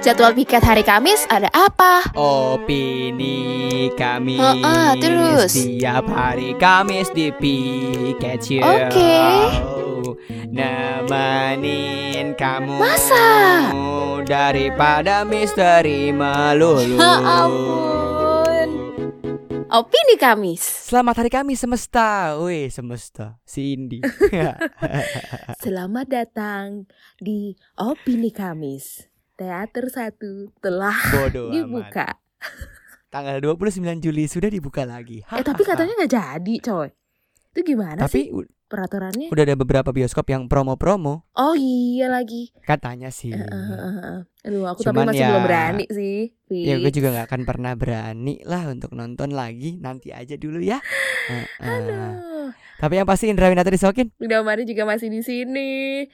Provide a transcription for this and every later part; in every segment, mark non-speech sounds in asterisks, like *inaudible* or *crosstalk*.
Jadwal piket hari Kamis ada apa? Opini kami Heeh, terus? Setiap hari Kamis di Piket Oke. Nemenin kamu Masa? Daripada misteri melulu Ya ampun. Opini Kamis. Selamat hari Kamis semesta Wih semesta Si Indi *laughs* Selamat datang di Opini Kamis. Teater 1 telah *laughs* amat dibuka. Tanggal 29 Juli sudah dibuka lagi Eh tapi katanya nggak jadi, coy. Itu gimana Tapi sih peraturannya? udah ada beberapa bioskop yang promo-promo Oh iya lagi. Katanya sih eh, eh, eh. Aduh, aku Cuman tapi masih ya- belum berani sih. Ya gue Fix. juga gak akan pernah berani lah untuk nonton lagi Nanti aja dulu ya Heeh. *laughs* Aduh. Tapi yang pasti Indra Winata disokin Udah Mari juga masih di sini,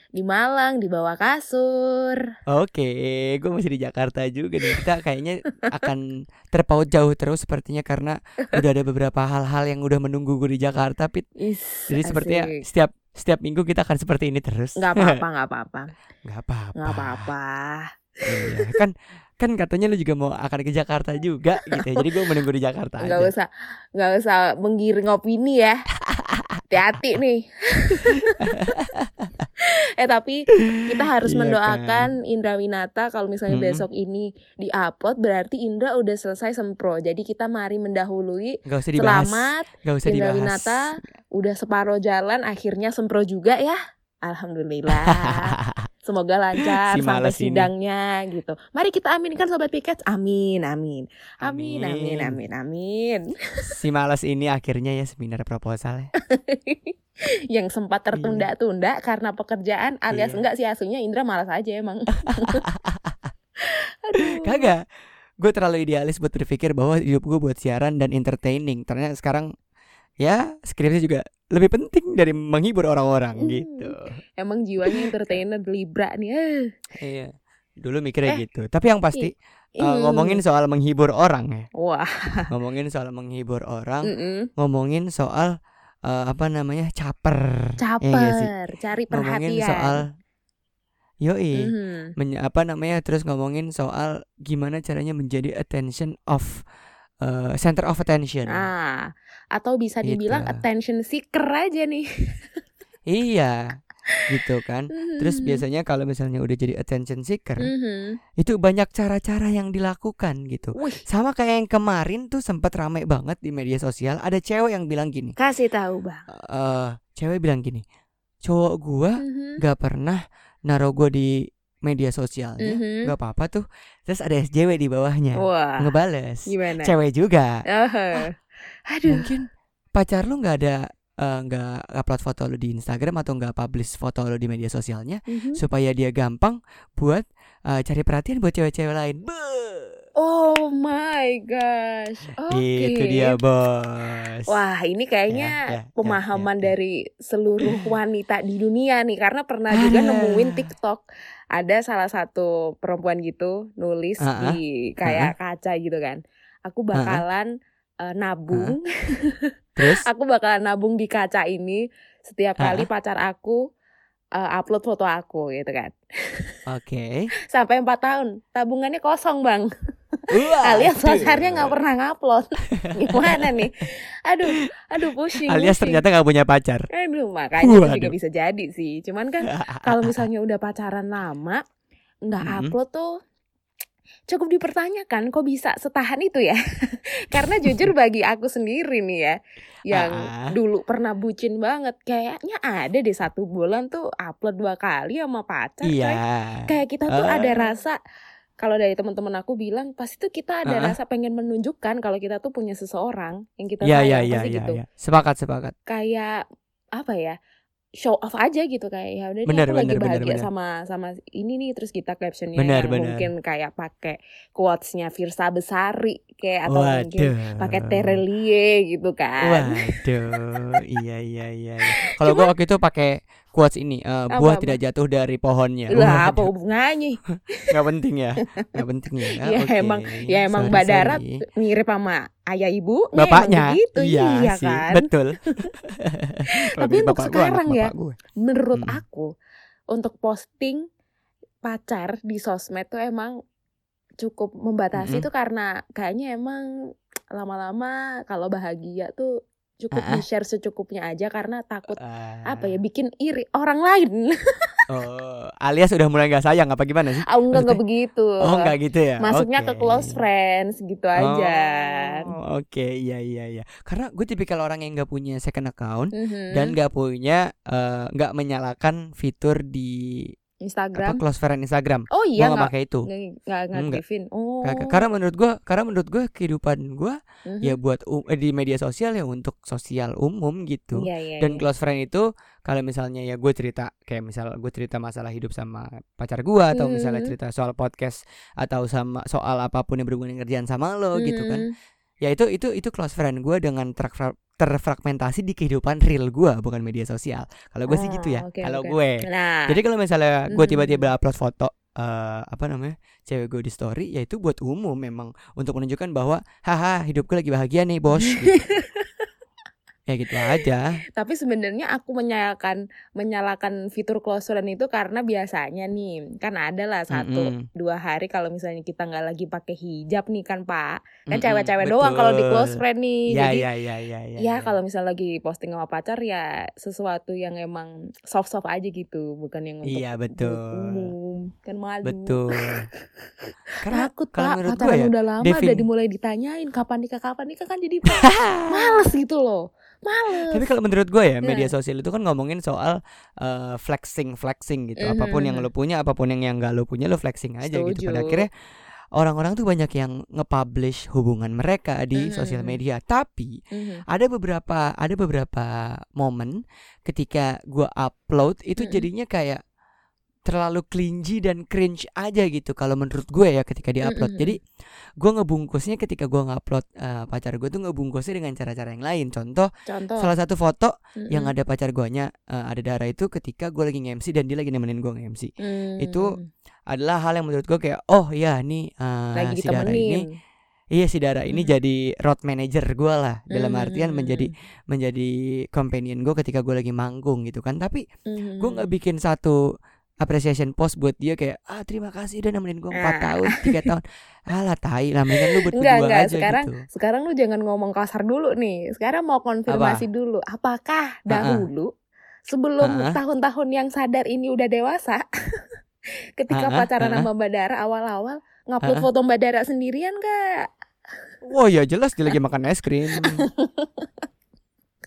di Malang, di bawah kasur. Oke gue masih di Jakarta juga nih Kita kayaknya akan terpaut jauh terus sepertinya Karena udah ada beberapa hal-hal yang udah menunggu gue di Jakarta Pit Is, Jadi sepertinya asik. setiap setiap minggu kita akan seperti ini terus nggak apa-apa, *laughs* nggak apa-apa, Nggak apa-apa nggak apa-apa. Iya, Kan kan katanya lu juga mau akan ke Jakarta juga gitu ya. Jadi gue menunggu di Jakarta Nggak aja usah, nggak usah menggiring opini ya. *laughs* Hati-hati nih. *laughs* eh tapi kita harus Iya mendoakan Indra Winata kalau misalnya Mm-mm. besok ini diupload berarti Indra udah selesai sempro. Jadi kita mari mendahului. Gak usah dibahas Selamat Gak usah Indra dibahas Winata udah separuh jalan akhirnya sempro juga ya. Alhamdulillah. *laughs* Semoga lancar Si sampai ini. sidangnya gitu. Mari kita aminkan sobat piket. Amin, amin. Amin, amin, Amin. amin, amin. si malas ini akhirnya ya seminar proposal ya. *laughs* Yang sempat tertunda-tunda karena pekerjaan alias Iya. enggak sih aslinya Indra malas aja emang. *laughs* Aduh. Kagak. Gue terlalu idealis buat berpikir bahwa hidup gue buat siaran dan entertaining. Ternyata sekarang ya skripsi juga lebih penting dari menghibur orang-orang Hmm. gitu. Emang jiwanya entertainer Libra nih. Eh. Iya. Dulu mikirnya Eh, gitu. Tapi yang pasti Hmm. ngomongin soal menghibur orang ya. Wah. *laughs* Ngomongin soal menghibur orang, mm-mm. ngomongin soal eh, apa namanya? caper. Ya sih? Caper, cari Ngomongin perhatian. soal Yoi. Mhm. menye- apa namanya terus ngomongin soal gimana caranya menjadi attention of uh, center of attention. Ah, atau bisa dibilang Gitu. attention seeker aja nih. *laughs* Iya, gitu kan. Terus Mhm. biasanya kalau misalnya udah jadi attention seeker, Mhm. itu banyak cara-cara yang dilakukan gitu. Wih, Sama kayak yang kemarin tuh sempat ramai banget di media sosial, ada cewek yang bilang gini. kasih tahu, Bang. eh cewek bilang gini, cowok gua Mhm. gak pernah naruh gua di media sosialnya, Mhm. gak apa-apa tuh. Terus ada SJW di bawahnya, Wah, ngebales. gimana? Cewek juga. Oh. Aduh. mungkin pacar lu nggak ada eh, nggak upload foto lu di Instagram atau nggak publish foto lu di media sosialnya Mhm. supaya dia gampang buat eh, cari perhatian buat cewek-cewek lain. Beuh. Oh my gosh. Oke. Itu dia bos. Wah, ini kayaknya Ya, ya, ya, pemahaman ya, ya. dari seluruh wanita di dunia nih karena pernah juga Ada. nemuin TikTok. Ada salah satu perempuan gitu nulis Ah, ah. di kayak kaca gitu kan. Aku bakalan eh, nabung. *laughs* Terus aku bakalan nabung di kaca ini setiap Ah, kali pacar aku eh, upload foto aku gitu kan. oke. *laughs* Sampai 4 tahun tabungannya kosong, Bang. Alias aduh. pacarnya nggak pernah ngupload *laughs* gimana nih aduh aduh pusing Alias pusing. ternyata nggak punya pacar. aduh makanya itu juga Waduh. bisa jadi sih cuman kan *laughs* kalau misalnya udah pacaran lama nggak Mhm. upload tuh cukup dipertanyakan kok bisa setahan itu ya *laughs* karena jujur bagi aku sendiri nih ya yang Ah. dulu pernah bucin banget kayaknya ada deh satu bulan tuh upload dua kali sama pacar Iya. coy. kayak kita tuh ada Ah. rasa kalau dari teman-teman aku bilang pasti tuh kita ada Ah. rasa pengen menunjukkan kalau kita tuh punya seseorang yang kita Iya sayang iya pasti iya. gitu iya. Sepakat sepakat. kayak apa ya show off aja gitu kayak ya udah Bener, aku lagi bener, bener, bahagia bener. sama sama ini nih terus kita captionnya Bener, yang bener. mungkin kayak pakai quotesnya Virsa Besari kayak atau Waduh. mungkin pakai Terelie gitu kan Waduh, iya iya iya. iya. *laughs* Kalau gua waktu itu pakai quotes ini, eh, buah Apa-apa? tidak jatuh dari pohonnya. lah apa Waduh, hubungannya *laughs* nggak penting ya, nggak penting ya. *laughs* Ya, Oke, emang- ya emang sorry, Mbak Darat sorry. mirip sama ayah ibu bapaknya, gitu iya, sih, kan betul. *laughs* Tapi untuk gua, sekarang ya, gua. menurut Hmm. aku untuk posting pacar di sosmed tuh emang cukup membatasi Mm-mm. tuh karena kayaknya emang lama-lama kalau bahagia tuh cukup Ah, ah. di-share secukupnya aja karena takut apa Ah. ya bikin iri orang lain. *laughs* Oh, alias udah mulai nggak sayang apa gimana sih? Ah, enggak enggak begitu. Oh, nggak gitu ya? Masuknya ke Oke. close friends gitu aja. Oh, oke, iya iya iya. Karena gue tipikal orang yang nggak punya second account Mhm. dan nggak punya eh, nggak menyalakan fitur di apa Instagram. close friend Instagram. Oh iya nggak nggak pakai itu. nggak nggak Enggak. ngaktifin. Oh. Karena menurut gue, karena menurut gue kehidupan gue Mhm. ya buat um- eh, di media sosial ya untuk sosial umum gitu. Iya iya. Dan iya. close friend itu kalau misalnya ya gue cerita kayak misal gue cerita masalah hidup sama pacar gue atau misalnya Mhm. cerita soal podcast atau sama soal apa pun yang berhubungan dengan kerjaan sama lo gitu kan. Ya itu itu itu close friend gue dengan terfra- terfragmentasi di kehidupan real gue bukan media sosial. Kalau gue sih gitu ya. Oh, oke, Kalau oke. gue. Nah. Jadi kalau misalnya gue tiba-tiba upload foto eh apa namanya cewek gue di story ya itu buat umum memang untuk menunjukkan bahwa haha hidup gue lagi bahagia nih bos gitu. *laughs* ya gitu aja. Tapi sebenarnya aku menyalakan menyalakan fitur close friend itu karena biasanya nih kan ada lah satu Mm-mm. dua hari kalau misalnya kita nggak lagi pakai hijab nih kan pak. Kan Mm-mm, cewek-cewek doang kalau di close friend nih ya jadi ya ya ya ya ya kalau misalnya lagi posting sama pacar ya sesuatu yang emang soft soft aja gitu bukan yang untuk Iya, betul. Kan malu betul *laughs* karena takut kalau pak menurut gue pacaran ya udah lama Devin- udah dimulai ditanyain kapan nikah kapan nikah kan jadi *laughs* males gitu loh males tapi kalau menurut gue ya media Nah. sosial itu kan ngomongin soal eh, flexing flexing gitu Mhm. apa pun yang lo punya apa pun yang yang nggak lo punya lo flexing aja gitu pada Setuju. akhirnya orang-orang tuh banyak yang nge-publish hubungan mereka di sosial Mhm. media tapi Mhm. ada beberapa ada beberapa momen ketika gua upload itu Mm-mm. jadinya kayak terlalu cringy dan cringe aja gitu kalau menurut gue ya ketika diupload. Mm-mm. Jadi gua ngebungkusnya ketika gua ngupload eh, pacar gue tuh ngebungkusnya dengan cara-cara yang lain. Contoh contoh salah satu foto yang Mm-mm. ada pacar guanya eh, ada darah itu ketika gue lagi nge-MC dan dia lagi nemenin gue nge-MC. Hmm. itu Adalah hal yang menurut gue kayak oh ya nih eh, lagi si Dara ini Iya si Dara ini Mhm. jadi road manager gue lah dalam artian menjadi menjadi companion gue ketika gue lagi manggung gitu kan tapi Mhm. gue nggak bikin satu appreciation post buat dia kayak ah terima kasih udah nemenin gue empat Ah. tahun tiga tahun *laughs* alah tai lah mendingan lu Enggak, berdua enggak. aja Sekarang gitu sekarang lu jangan ngomong kasar dulu nih. Sekarang mau konfirmasi dulu. Apakah dahulu sebelum Ha-ha. tahun-tahun yang sadar ini udah dewasa, *laughs* ketika Ha-ha, pacaran ha-ha. sama Mbak Dara awal-awal ngupload Ha-ha. foto Mbak Dara sendirian gak? Wah ya jelas dia lagi makan es krim *laughs*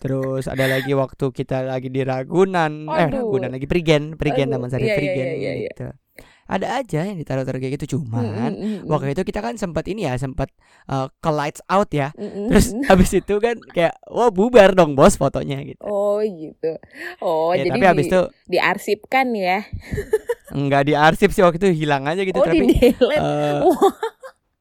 Terus ada lagi waktu kita lagi di Ragunan Eh Aduh. Ragunan lagi Prigen Prigen Aduh, Taman Sari iya, iya, Prigen iya, iya, iya. gitu Ada aja yang ditaruh-taruh kayak gitu Cuman Mm, mm, mm, Waktu itu kita kan sempat ini ya Sempat uh, ke lights out ya mm, mm, Terus *laughs* habis itu kan Kayak Wah bubar dong bos fotonya gitu Oh gitu. Oh ya, jadi Tapi habis di, itu diarsipkan ya? Enggak diarsip sih waktu itu hilang aja gitu oh Tapi eh, *laughs* Wah.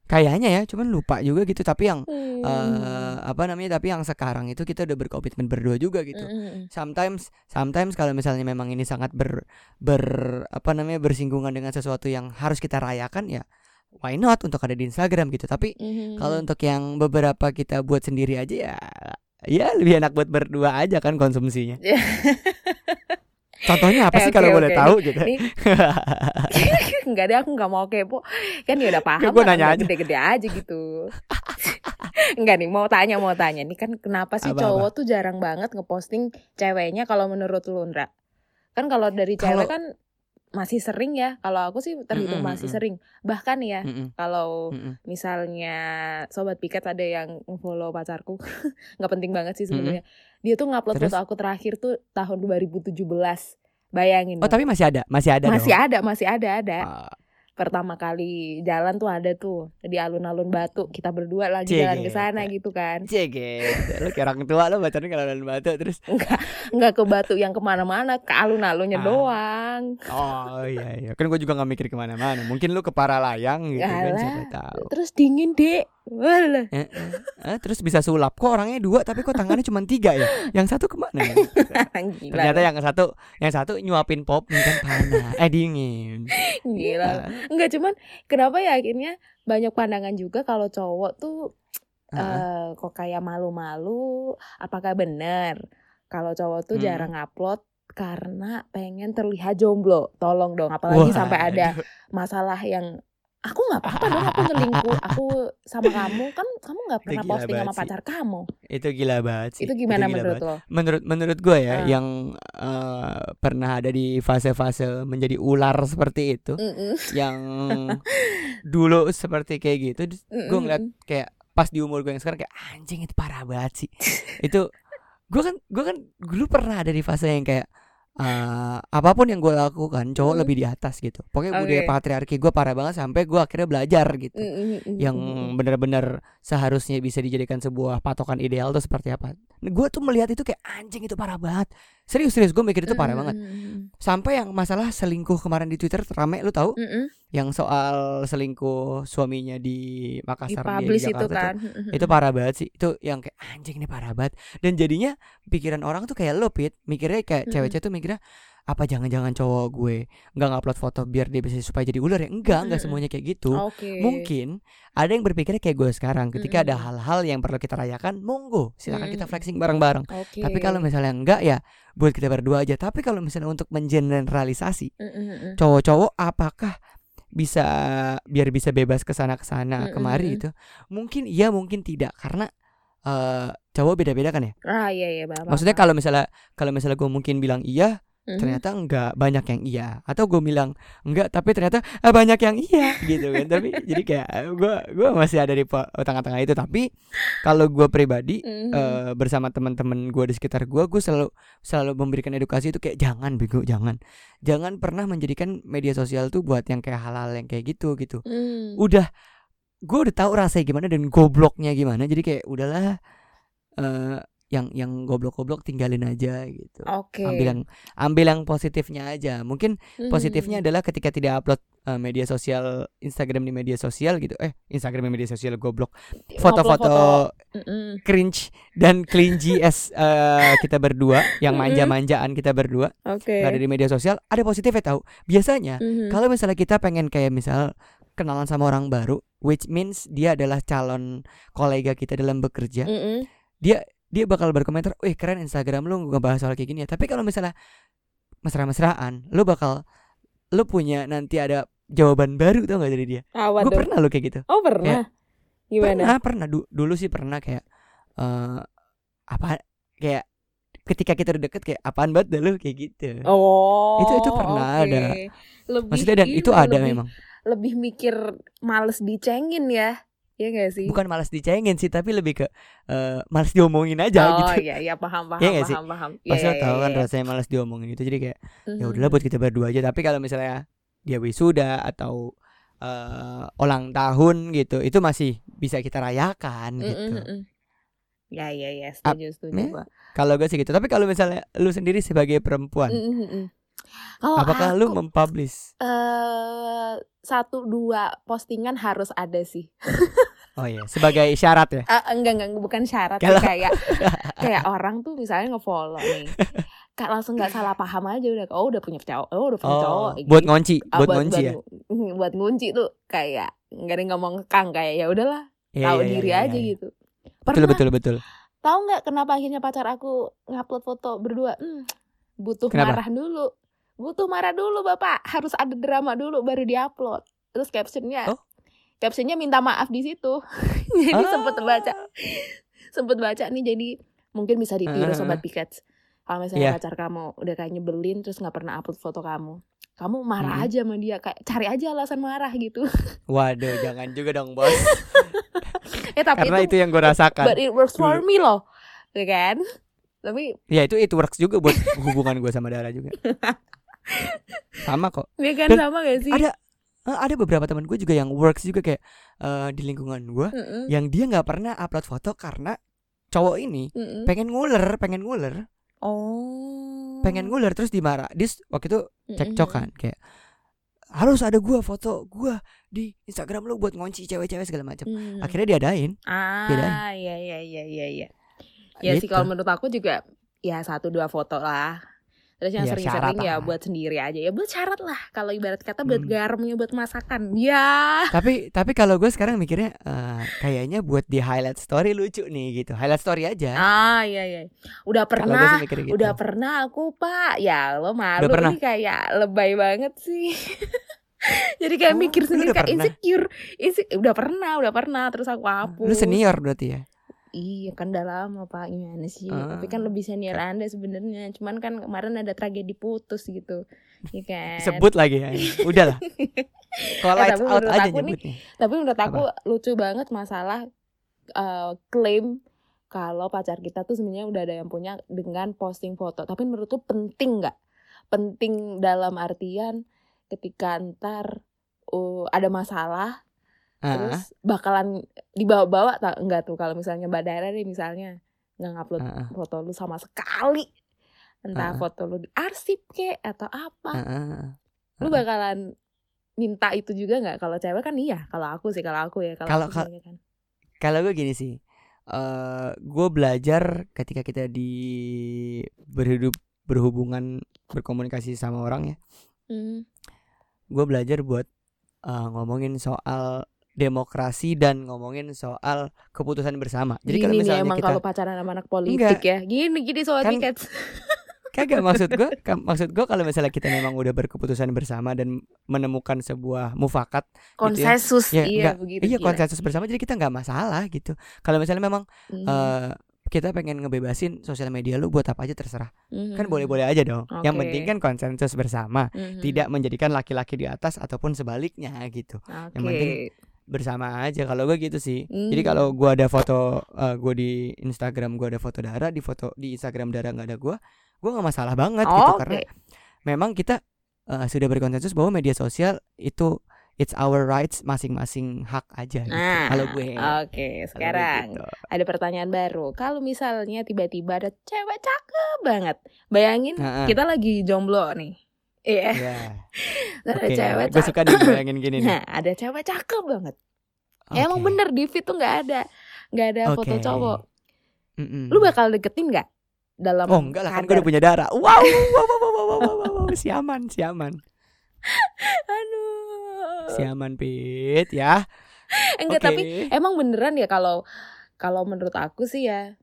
Kayaknya ya Cuman lupa juga gitu Tapi yang Hmm. Eh, Apa namanya Tapi yang sekarang itu kita udah berkomitmen berdua juga gitu Mm, mm, mm. sometimes sometimes kalau misalnya memang ini sangat ber ber apa namanya bersinggungan dengan sesuatu yang harus kita rayakan ya why not untuk ada di Instagram gitu tapi Mhm. kalau untuk yang beberapa kita buat sendiri aja ya ya lebih enak buat berdua aja kan konsumsinya *laughs* contohnya apa Eh, sih oke, kalau boleh oke. tahu gitu. *laughs* Enggak deh aku nggak mau kepo Kan ya udah paham lah, nanya aja. Gede-gede aja gitu *laughs* Enggak nih mau tanya mau tanya. Nih kan kenapa sih Apa, cowok tuh jarang banget ngeposting ceweknya Kalau menurut lu Ndra? Kan kalau dari cewek Kalau- kan masih sering ya. Kalau aku sih terhitung Mm-mm, masih mm-mm. sering. Bahkan ya Mm-mm, kalau mm-mm. misalnya sobat piket ada yang follow pacarku *laughs* nggak penting banget sih sebenarnya. Dia tuh ngupload Terus? foto aku terakhir tuh tahun 2017 bayangin oh dong. tapi masih ada masih ada masih dong? ada masih ada ada. Ah, pertama kali jalan tuh ada tuh di alun-alun Batu. Kita berdua lagi Cie, jalan ke sana gitu kan. Gitu Lu kayak orang tua lu bacanya kalau dalam batu terus? Nggak ke Batu yang ke mana-mana ke alun-alunnya Ah. doang. Oh iya iya. Kan gue juga gak mikir ke mana-mana. Mungkin lu ke Paralayang gitu kan. Siapa tahu. terus dingin dek *laughs* Walah. Eh, eh. Terus bisa sulap kok orangnya dua tapi kok tangannya cuma tiga ya yang satu ke mana ya? *laughs* gila ternyata yang satu yang satu nyuapin pop kan panas eh dingin gila Enggak cuman kenapa ya akhirnya banyak pandangan juga kalau cowok tuh ah. eh kok kayak malu-malu apakah benar kalau cowok tuh Hmm. jarang upload karena pengen terlihat jomblo tolong dong apalagi sampai ada Waduh. masalah yang Aku nggak apa-apa dong aku selingkuh. Aku sama kamu kan kamu nggak pernah posting sama sih. pacar kamu. Itu gila banget sih. Itu gimana gila menurut banget. lo? Menurut menurut gue ya Ah. yang eh, pernah ada di fase-fase menjadi ular seperti itu, Mm-mm. yang *laughs* dulu seperti kayak gitu, gue Mm-mm. ngeliat kayak pas di umur gue yang sekarang kayak anjing itu parah banget sih. *laughs* itu gue kan gue kan dulu pernah ada di fase yang kayak eh, apa pun yang gue lakukan cowok Hmm. lebih di atas gitu. Pokoknya budaya Oke. patriarki gue parah banget sampai gue akhirnya belajar gitu. Mm-mm. yang benar-benar seharusnya bisa dijadikan sebuah patokan ideal tuh seperti apa. Gue tuh melihat itu kayak anjing itu parah banget. Serius serius gue mikir itu parah banget. Mm-mm. Sampai yang masalah selingkuh kemarin di Twitter rame lu tahu Mm-mm. yang soal selingkuh suaminya di Makassar dia di Dipublish itu tuh. kan. Mm-mm. Itu parah banget sih. Itu yang kayak anjing ini parah banget. Dan jadinya pikiran orang tuh kayak lo Pit, mikirnya kayak cewek-cewek tuh mikirnya apa jangan-jangan cowok gue nggak ngupload foto biar dia bisa supaya jadi ular ya enggak enggak semuanya kayak gitu Oke. mungkin ada yang berpikirnya kayak gue sekarang ketika ada Mm-mm. hal-hal yang perlu kita rayakan monggo silakan kita Mm-mm. flexing bareng-bareng Oke. tapi kalau misalnya enggak ya buat kita berdua aja tapi kalau misalnya untuk mengeneralisasi Mm-mm. cowok-cowok apakah bisa biar bisa bebas ke sana ke sana Mm-mm. kemari itu mungkin iya mungkin tidak karena eh cowok beda-beda kan ya Ah iya iya Bapak. maksudnya kalau misalnya kalau misalnya gue mungkin bilang iya Mhm. ternyata enggak banyak yang iya atau gue bilang enggak tapi ternyata ah, banyak yang iya *laughs* gitu kan tapi jadi kayak gue gue masih ada di tengah-tengah itu tapi kalau gue pribadi Mhm. eh, bersama teman-teman gue di sekitar gue gue selalu selalu memberikan edukasi itu kayak jangan bego jangan jangan pernah menjadikan media sosial tuh buat yang kayak hal-hal yang kayak gitu gitu Mm. udah gue udah tahu rasanya gimana dan gobloknya gimana jadi kayak udahlah eh yang yang goblok-goblok tinggalin aja gitu Oke. ambil yang ambil yang positifnya aja mungkin positifnya Mhm. adalah ketika tidak upload eh, media sosial Instagram di media sosial gitu eh Instagram di media sosial goblok foto-foto Mm-mm. cringe dan cringy as eh, kita berdua yang manja-manjaan kita berdua Oke. nggak ada di media sosial ada positifnya tahu biasanya Mhm. kalau misalnya kita pengen kayak misal kenalan sama orang baru which means dia adalah calon kolega kita dalam bekerja Mm-mm. dia dia bakal berkomentar, "Wih, keren Instagram lu ngebahas soal kayak gini ya." Tapi kalau misalnya mesra-mesraan, lu bakal lu punya nanti ada jawaban baru tau gak dari dia. Apa Gue tuh? pernah lo kayak gitu. Oh pernah. Gimana? Pernah, pernah. Du- dulu sih pernah kayak eh apa kayak ketika kita udah deket kayak apaan banget dah lu kayak gitu. Oh. Itu- itu pernah oke. ada. Lebih Maksudnya dan itu ada lebih, memang. Lebih mikir males dicengin ya. Iya gak sih? Bukan malas dicengin sih, tapi lebih ke eh malas diomongin aja oh gitu. iya iya paham paham Iya nggak sih? paham paham. Pasti Iya, iya, tahu kan iya. rasanya malas diomongin gitu. Jadi kayak ya Mhm. udahlah buat kita berdua aja tapi kalau misalnya dia wisuda atau eh, ulang tahun gitu itu masih bisa kita rayakan Mm-mm, gitu mm-mm. Ya ya ya setuju setuju. ya, kalau gue sih gitu tapi kalau misalnya lu sendiri sebagai perempuan mm-mm. Kalau apakah lu aku, mempublish eh satu dua postingan harus ada sih. *laughs* oh iya sebagai syarat ya Eh, enggak enggak bukan syarat Kalau- kayak *laughs* kayak orang tuh misalnya ngefollow nih. Kak langsung nggak salah paham aja udah oh udah punya cowok oh udah punya cowok oh buat gitu. ngunci Ah, buat ngunci ya ngu- *laughs* buat ngunci tuh kayak nggak ada yang ngomong kang kayak ya udahlah Iya, tahu iya, iya, diri iya, aja iya. gitu betul pernah betul betul tahu nggak kenapa akhirnya pacar aku ngupload foto berdua Hmm, butuh Kenapa? marah dulu butuh marah dulu bapak harus ada drama dulu baru diupload terus captionnya Oh. Captionnya minta maaf di situ. *laughs* Jadi Ah. sempet baca. Sempet baca nih jadi mungkin bisa ditiru Ah. sobat piket kalau misalnya Iya. pacar kamu udah kayak nyebelin terus nggak pernah upload foto kamu kamu marah Mm-mm. aja sama dia. Kayak cari aja alasan marah gitu. *laughs* Waduh jangan juga dong bos. *laughs* Eh tapi karena itu, itu yang gue rasakan. But it works for me loh ya kan? Tapi ya itu itu works juga buat hubungan gue sama Dara juga. Sama kok. Ya kan Dan sama gak sih? ada eh, ada beberapa teman gue juga yang works juga kayak eh, di lingkungan gue Mm-mm, yang dia nggak pernah upload foto karena cowok ini mm-mm. pengen nguler pengen nguler. Oh. Pengen nguler terus dimarah dis waktu itu cekcok kan kayak harus ada gua foto gua di Instagram lu buat ngunci cewek-cewek segala macam mm-mm. akhirnya diadain. Ah iya iya iya iya iya. Ya sih Gitu. kalau menurut aku juga ya satu dua foto lah terus yang Iya, sering-sering ya lah. buat sendiri aja ya buat syarat lah kalau ibarat kata buat Hmm. garamnya buat masakan ya tapi tapi kalau gue sekarang mikirnya eh, kayaknya buat di highlight story lucu nih gitu highlight story aja ah iya iya udah pernah gitu udah pernah aku pak ya lo malu nih kayak lebay banget sih *laughs* Jadi kayak Oh, mikir sendiri kayak pernah? insecure. Inse- udah pernah, udah pernah terus aku hapus. Lu senior berarti ya? Iya kan udah lama pak gimana sih Tapi kan lebih senior anda sebenarnya Cuman kan kemarin ada tragedi putus gitu Iya kan Sebut lagi ya. Udahlah. Kalau Eh, lights tapi out aja aku nih. Tapi menurut aku lucu banget masalah eh, Klaim Kalau pacar kita tuh sebenarnya udah ada yang punya Dengan posting foto Tapi menurut lu penting nggak? Penting dalam artian Ketika ntar uh, Ada masalah Terus bakalan dibawa-bawa tak enggak tuh kalau misalnya Mbak Dara nih misalnya nggak ngupload ah, foto lu sama sekali. Entah Ah. foto lu diarsip kek atau apa. Ah, ah. lu bakalan minta itu juga nggak? Kalau cewek kan iya kalau aku sih kalau aku ya kalau kan. Kalau gue gini sih, eh gue belajar ketika kita di berhidup berhubungan berkomunikasi sama orang ya, Hmm. gue belajar buat eh, ngomongin soal demokrasi dan ngomongin soal keputusan bersama. Jadi kalau gini nih misalnya emang kita kalau pacaran sama anak politik ya gini gini soal Kan- tiket *laughs* kagak maksud gue, maksud gue kalau misalnya kita memang udah berkeputusan bersama dan menemukan sebuah mufakat konsensus ya iya enggak, begitu iya gila. konsensus bersama jadi kita nggak masalah gitu. Kalau misalnya memang Mhm. eh kita pengen ngebebasin sosial media lu buat apa aja terserah. Mhm. Kan boleh-boleh aja dong. Yang Oke. penting kan konsensus bersama, Mhm. tidak menjadikan laki-laki di atas ataupun sebaliknya gitu. Oke. yang penting Bersama aja kalau gue gitu sih. Jadi Hmm. kalau gua ada foto eh, gua di Instagram gua ada foto Dara, di foto di Instagram Dara nggak ada gua, gua nggak masalah banget gitu Oke. karena memang kita eh, sudah berkonsensus bahwa media sosial itu it's our rights masing-masing hak aja gitu. Nah, kalau gue. Oke, gue sekarang gitu. ada pertanyaan baru. Kalau misalnya tiba-tiba ada cewek cakep banget, bayangin Nah, kita lagi jomblo nih. Iya, ya. terus *laughs* ada Oke, cewek gue cakep. suka nih bayangin gini nih. Nah, ada cewek cakep banget. Emang Oke. bener di feed tuh nggak ada, nggak ada foto Oke. cowok. Mm-mm. Lu bakal deketin nggak? Dalam Oh enggak lah kan gue udah punya darah. Wow, wow, wow, wow, wow, wow, wow, wow. siaman, siaman, *laughs* Aduh. siaman pit ya. Enggak Oke. tapi emang beneran ya kalau kalau menurut aku sih ya,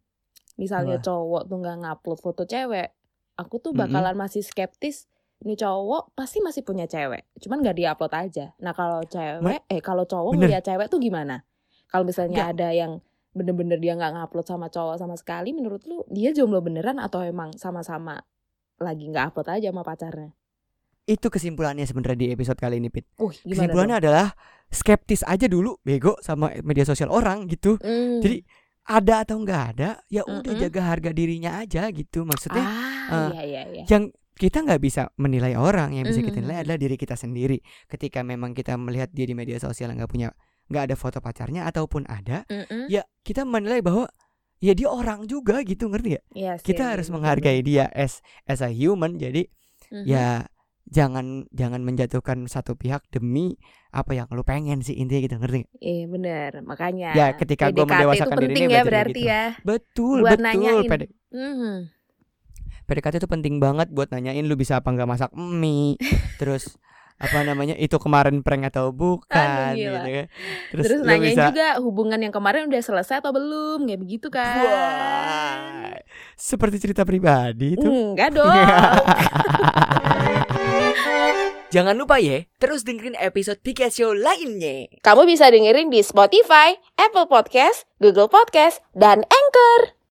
misalnya Apa? cowok tuh nggak ngupload foto cewek, aku tuh bakalan masih skeptis. Ini cowok pasti masih punya cewek, cuman nggak diupload aja. Nah kalau cewek, eh kalau cowok Bener. ngeliat cewek tuh gimana? Kalau misalnya Nggak. ada yang bener-bener dia nggak ngupload sama cowok sama sekali, menurut lu dia jomblo beneran atau emang sama-sama lagi nggak upload aja sama pacarnya? Itu kesimpulannya sebenarnya di episode kali ini pit. Uh, Kesimpulannya adalah skeptis aja dulu bego sama media sosial orang gitu. dong? Hmm. Jadi ada atau enggak ada, ya udah Mm-mm. jaga harga dirinya aja gitu. Maksudnya ah, eh, iya iya iya. yang kita nggak bisa menilai orang, yang bisa kita nilai adalah diri kita sendiri. Ketika memang kita melihat dia di media sosial nggak punya nggak ada foto pacarnya ataupun ada, Mm-mm. ya kita menilai bahwa ya dia orang juga gitu ngerti ya? Sih, Kita iya, harus bener, menghargai dia as as a human. Jadi. Mhm. ya jangan jangan menjatuhkan satu pihak demi apa yang lu pengen sih intinya gitu ngerti? Iya benar, makanya. Ya, ketika PDKT mendewasakan diri ini ya berarti gitu. ya. Betul Buat betul. nanyain. PD Mhm. PDKT itu penting banget buat nanyain lu bisa apa nggak masak mie. *laughs* terus apa namanya itu kemarin prank atau bukan Aduh, gila. gitu kan. Terus, Terus, nanyain bisa juga hubungan yang kemarin udah selesai atau belum, kayak begitu kan? Wah, seperti cerita pribadi itu. Enggak *laughs* dong. *laughs* Jangan lupa ya, terus dengerin episode Pika Show lainnya. Kamu bisa dengerin di Spotify, Apple Podcast, Google Podcast, dan Anchor.